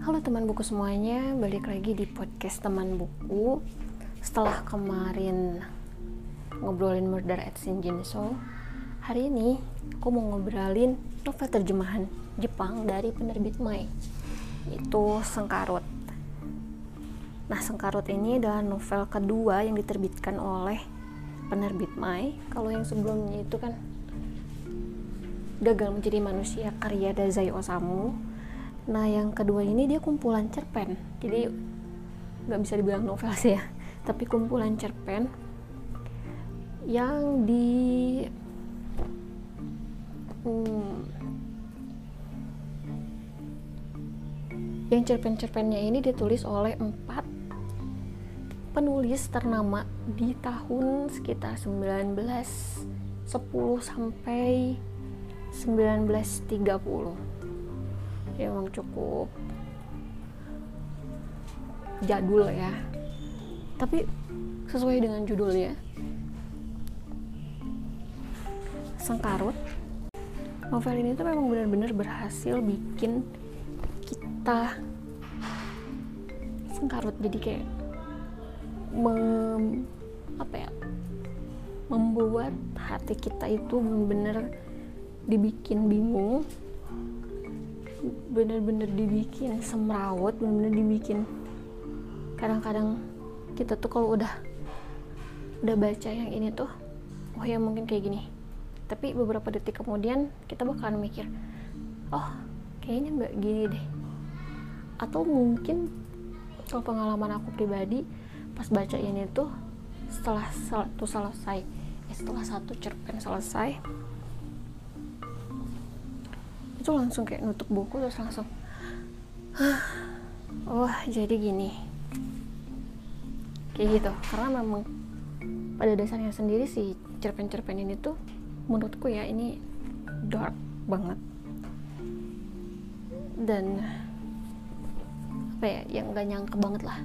Halo teman buku semuanya, balik lagi di podcast teman buku. Setelah kemarin ngobrolin Murder at Shinjinso Hari ini aku mau ngobrolin novel terjemahan Jepang dari penerbit Mai Itu Sengkarut. Nah Sengkarut ini adalah novel kedua yang diterbitkan oleh penerbit Mai. Kalau yang sebelumnya itu kan Gagal menjadi manusia karya Dazai Osamu Nah yang kedua ini dia kumpulan cerpen, jadi nggak bisa dibilang novel sih ya, tapi kumpulan cerpen yang di hmm, yang cerpen-cerpennya ini ditulis oleh empat penulis ternama di tahun sekitar 1910 sampai 1930 ya emang cukup jadul ya. Tapi sesuai dengan judulnya Sengkarut novel ini tuh memang benar-benar berhasil bikin kita sengkarut jadi kayak mem, apa ya membuat hati kita itu benar-benar dibikin bingung bener-bener dibikin semrawut bener-bener dibikin. Kadang-kadang kita tuh kalau udah udah baca yang ini tuh oh ya mungkin kayak gini. Tapi beberapa detik kemudian kita bakalan mikir oh kayaknya nggak gini deh. Atau mungkin kalau pengalaman aku pribadi pas baca ini tuh setelah satu selesai eh, setelah satu cerpen selesai itu langsung kayak nutup buku terus langsung oh jadi gini. Kayak gitu. Karena memang pada dasarnya sendiri sih cerpen-cerpen ini tuh menurutku ya ini dark banget. Dan apa ya yang gak nyangka banget lah.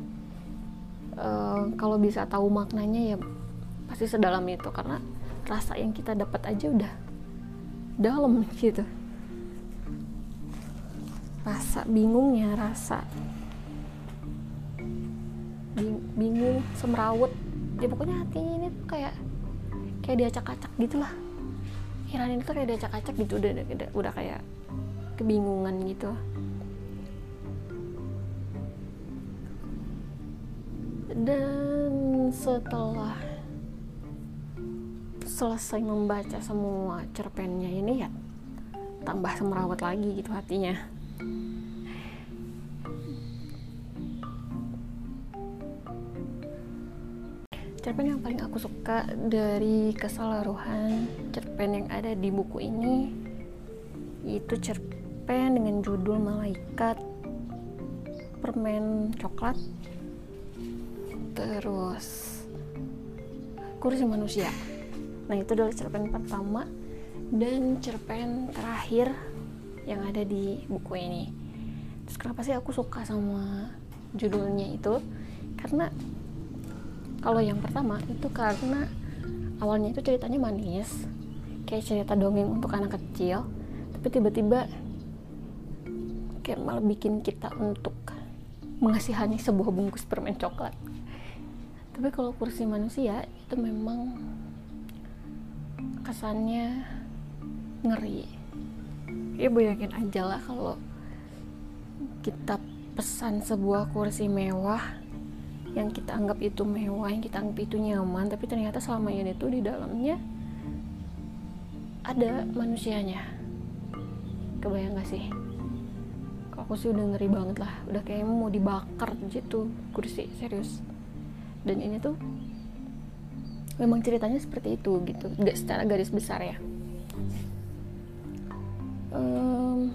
Uh, kalau bisa tahu maknanya ya pasti sedalam itu. Karena rasa yang kita dapat aja udah dalam gitu rasa bingungnya rasa bingung semrawut. Ya pokoknya hatinya ini tuh kayak kayak diacak-acak gitu lah Iran ini tuh kayak diacak-acak gitu udah, udah udah kayak kebingungan gitu. Dan setelah selesai membaca semua cerpennya ini ya tambah semrawut lagi gitu hatinya cerpen yang paling aku suka dari keseluruhan cerpen yang ada di buku ini itu cerpen dengan judul Malaikat Permen Coklat terus Kursi Manusia. Nah itu adalah cerpen pertama dan cerpen terakhir yang ada di buku ini. Terus kenapa sih aku suka sama judulnya itu? Karena kalau yang pertama itu karena awalnya itu ceritanya manis kayak cerita dongeng untuk anak kecil tapi tiba-tiba kayak malah bikin kita untuk mengasihani sebuah bungkus permen coklat. Tapi kalau kursi manusia itu memang kesannya ngeri ya bayangin aja lah kalau kita pesan sebuah kursi mewah yang kita anggap itu mewah yang kita anggap itu nyaman tapi ternyata selama ini di dalamnya ada manusianya. Kebayang gak sih? Aku sih udah ngeri banget lah. Udah kayak mau dibakar gitu kursi serius. Dan ini tuh memang ceritanya seperti itu gitu. Gak secara garis besar ya um,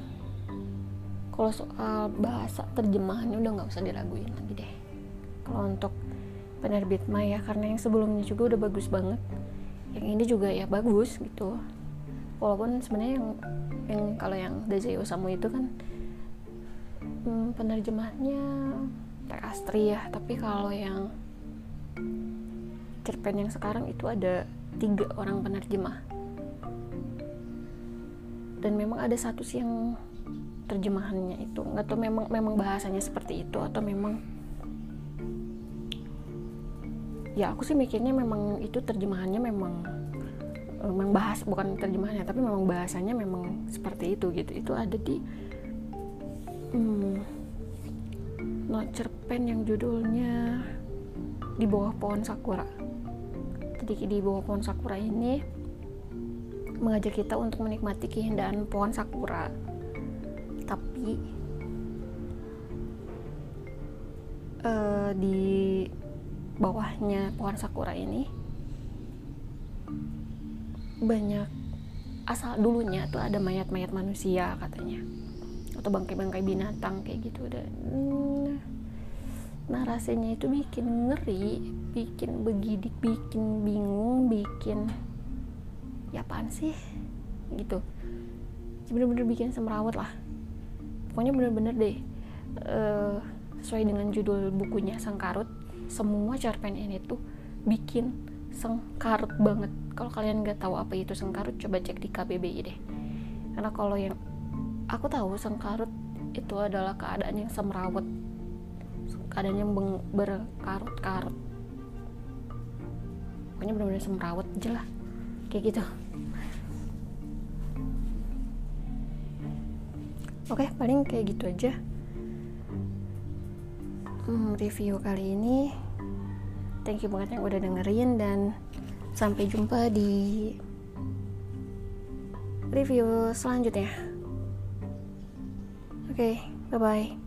kalau soal bahasa terjemahannya udah nggak usah diraguin lagi deh. Kalau untuk penerbit Maya karena yang sebelumnya juga udah bagus banget. Yang ini juga ya bagus gitu. Walaupun sebenarnya yang yang kalau yang Dazai Osamu itu kan hmm, penerjemahnya Teh Astri ya. Tapi kalau yang cerpen yang sekarang itu ada tiga orang penerjemah dan memang ada satu sih yang terjemahannya itu. Nggak tahu memang memang bahasanya seperti itu atau memang ya aku sih mikirnya memang itu terjemahannya memang eh, memang bahas bukan terjemahannya tapi memang bahasanya memang seperti itu gitu. Itu ada di hmm, not cerpen yang judulnya di bawah pohon sakura. Jadi di bawah pohon sakura ini mengajak kita untuk menikmati keindahan pohon sakura. Tapi uh, di bawahnya pohon sakura ini banyak asal dulunya tuh ada mayat-mayat manusia katanya. Atau bangkai-bangkai binatang kayak gitu. Dan narasinya itu bikin ngeri bikin begidik bikin bingung bikin ya apaan sih? Gitu. Bener-bener bikin semrawut lah. Pokoknya bener-bener deh uh, sesuai dengan judul bukunya Sengkarut semua cerpen ini tuh bikin sengkarut banget. Kalau kalian nggak tahu apa itu sengkarut coba cek di KBBI deh. Karena kalau yang aku tahu sengkarut itu adalah keadaan yang semrawut keadaannya berkarut-karut. Pokoknya benar-benar semrawut aja lah kayak gitu. Oke paling kayak gitu aja. Hmm, review kali ini. Thank you banget yang udah dengerin dan sampai jumpa di review selanjutnya. Oke okay, bye bye